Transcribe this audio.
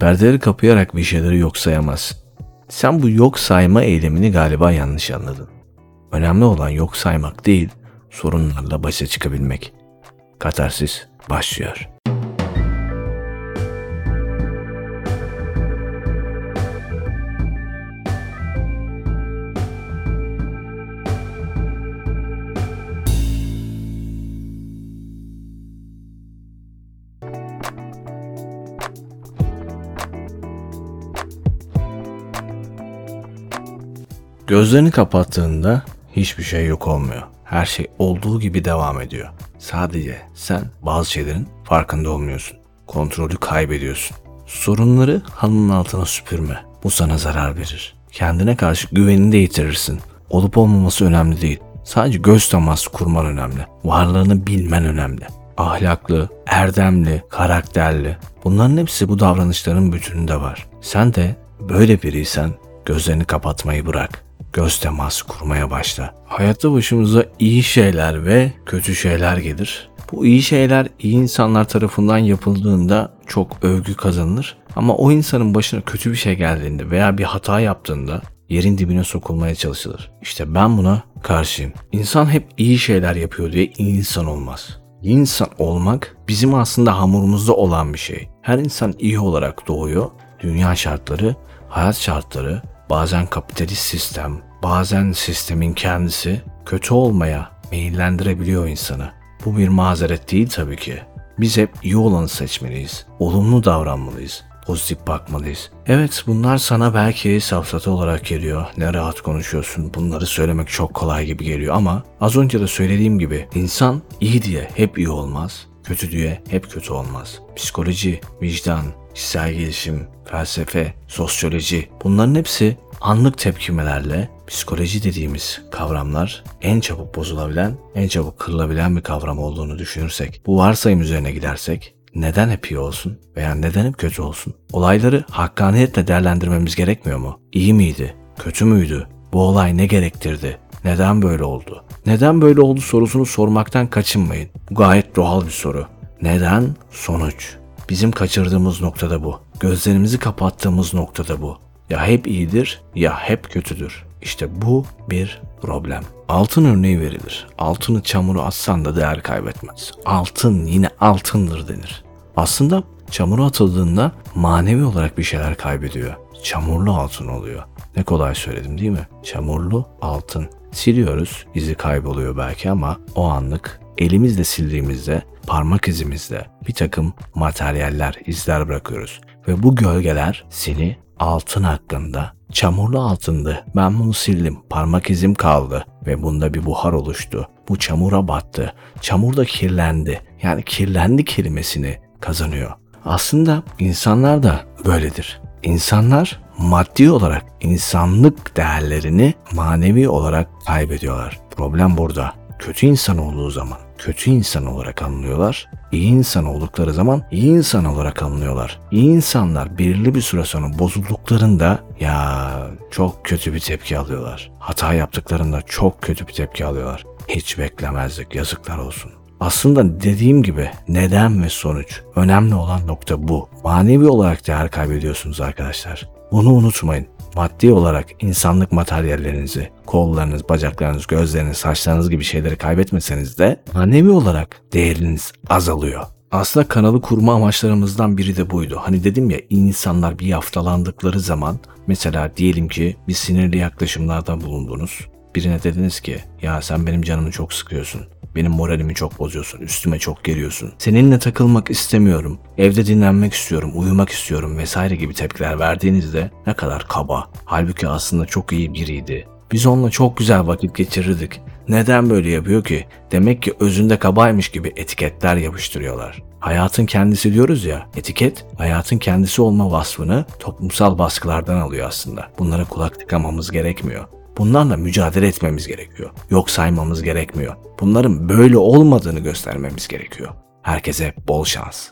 Perdeleri kapayarak bir şeyleri yok sayamazsın. Sen bu yok sayma eylemini galiba yanlış anladın. Önemli olan yok saymak değil, sorunlarla başa çıkabilmek. Katarsis başlıyor. Gözlerini kapattığında hiçbir şey yok olmuyor. Her şey olduğu gibi devam ediyor. Sadece sen bazı şeylerin farkında olmuyorsun. Kontrolü kaybediyorsun. Sorunları halının altına süpürme. Bu sana zarar verir. Kendine karşı güvenini de yitirirsin. Olup olmaması önemli değil. Sadece göz teması kurman önemli. Varlığını bilmen önemli. Ahlaklı, erdemli, karakterli. Bunların hepsi bu davranışların bütününde var. Sen de böyle biriysen gözlerini kapatmayı bırak göz teması kurmaya başla. Hayatta başımıza iyi şeyler ve kötü şeyler gelir. Bu iyi şeyler iyi insanlar tarafından yapıldığında çok övgü kazanılır. Ama o insanın başına kötü bir şey geldiğinde veya bir hata yaptığında yerin dibine sokulmaya çalışılır. İşte ben buna karşıyım. İnsan hep iyi şeyler yapıyor diye insan olmaz. İyi insan olmak bizim aslında hamurumuzda olan bir şey. Her insan iyi olarak doğuyor. Dünya şartları, hayat şartları, bazen kapitalist sistem, bazen sistemin kendisi kötü olmaya meyillendirebiliyor insanı. Bu bir mazeret değil tabii ki. Biz hep iyi olanı seçmeliyiz. Olumlu davranmalıyız. Pozitif bakmalıyız. Evet bunlar sana belki safsata olarak geliyor. Ne rahat konuşuyorsun. Bunları söylemek çok kolay gibi geliyor ama az önce de söylediğim gibi insan iyi diye hep iyi olmaz. Kötü diye hep kötü olmaz. Psikoloji, vicdan, kişisel gelişim, felsefe, sosyoloji bunların hepsi anlık tepkimelerle psikoloji dediğimiz kavramlar en çabuk bozulabilen, en çabuk kırılabilen bir kavram olduğunu düşünürsek, bu varsayım üzerine gidersek neden hep iyi olsun veya neden hep kötü olsun? Olayları hakkaniyetle değerlendirmemiz gerekmiyor mu? İyi miydi? Kötü müydü? Bu olay ne gerektirdi? Neden böyle oldu? Neden böyle oldu sorusunu sormaktan kaçınmayın. Bu gayet doğal bir soru. Neden? Sonuç. Bizim kaçırdığımız noktada bu. Gözlerimizi kapattığımız noktada bu. Ya hep iyidir ya hep kötüdür. İşte bu bir problem. Altın örneği verilir. Altını çamuru atsan da değer kaybetmez. Altın yine altındır denir. Aslında çamura atıldığında manevi olarak bir şeyler kaybediyor. Çamurlu altın oluyor. Ne kolay söyledim değil mi? Çamurlu altın. Siliyoruz, izi kayboluyor belki ama o anlık elimizle sildiğimizde parmak izimizde bir takım materyaller, izler bırakıyoruz. Ve bu gölgeler seni altın hakkında çamurlu altındı. Ben bunu sildim. Parmak izim kaldı ve bunda bir buhar oluştu. Bu çamura battı. Çamur da kirlendi. Yani kirlendi kelimesini kazanıyor. Aslında insanlar da böyledir. İnsanlar maddi olarak insanlık değerlerini manevi olarak kaybediyorlar. Problem burada. Kötü insan olduğu zaman kötü insan olarak anlıyorlar. İyi insan oldukları zaman iyi insan olarak anlıyorlar. İyi insanlar belirli bir süre sonra bozulduklarında ya çok kötü bir tepki alıyorlar. Hata yaptıklarında çok kötü bir tepki alıyorlar. Hiç beklemezdik yazıklar olsun. Aslında dediğim gibi neden ve sonuç. Önemli olan nokta bu. Manevi olarak değer kaybediyorsunuz arkadaşlar. Bunu unutmayın maddi olarak insanlık materyallerinizi, kollarınız, bacaklarınız, gözleriniz, saçlarınız gibi şeyleri kaybetmeseniz de manevi olarak değeriniz azalıyor. Aslında kanalı kurma amaçlarımızdan biri de buydu. Hani dedim ya insanlar bir haftalandıkları zaman mesela diyelim ki bir sinirli yaklaşımlarda bulundunuz. Birine dediniz ki ya sen benim canımı çok sıkıyorsun. Benim moralimi çok bozuyorsun, üstüme çok geliyorsun. Seninle takılmak istemiyorum, evde dinlenmek istiyorum, uyumak istiyorum vesaire gibi tepkiler verdiğinizde ne kadar kaba. Halbuki aslında çok iyi biriydi. Biz onunla çok güzel vakit geçirirdik. Neden böyle yapıyor ki? Demek ki özünde kabaymış gibi etiketler yapıştırıyorlar. Hayatın kendisi diyoruz ya, etiket hayatın kendisi olma vasfını toplumsal baskılardan alıyor aslında. Bunlara kulak tıkamamız gerekmiyor. Bunlarla mücadele etmemiz gerekiyor. Yok saymamız gerekmiyor. Bunların böyle olmadığını göstermemiz gerekiyor. Herkese bol şans.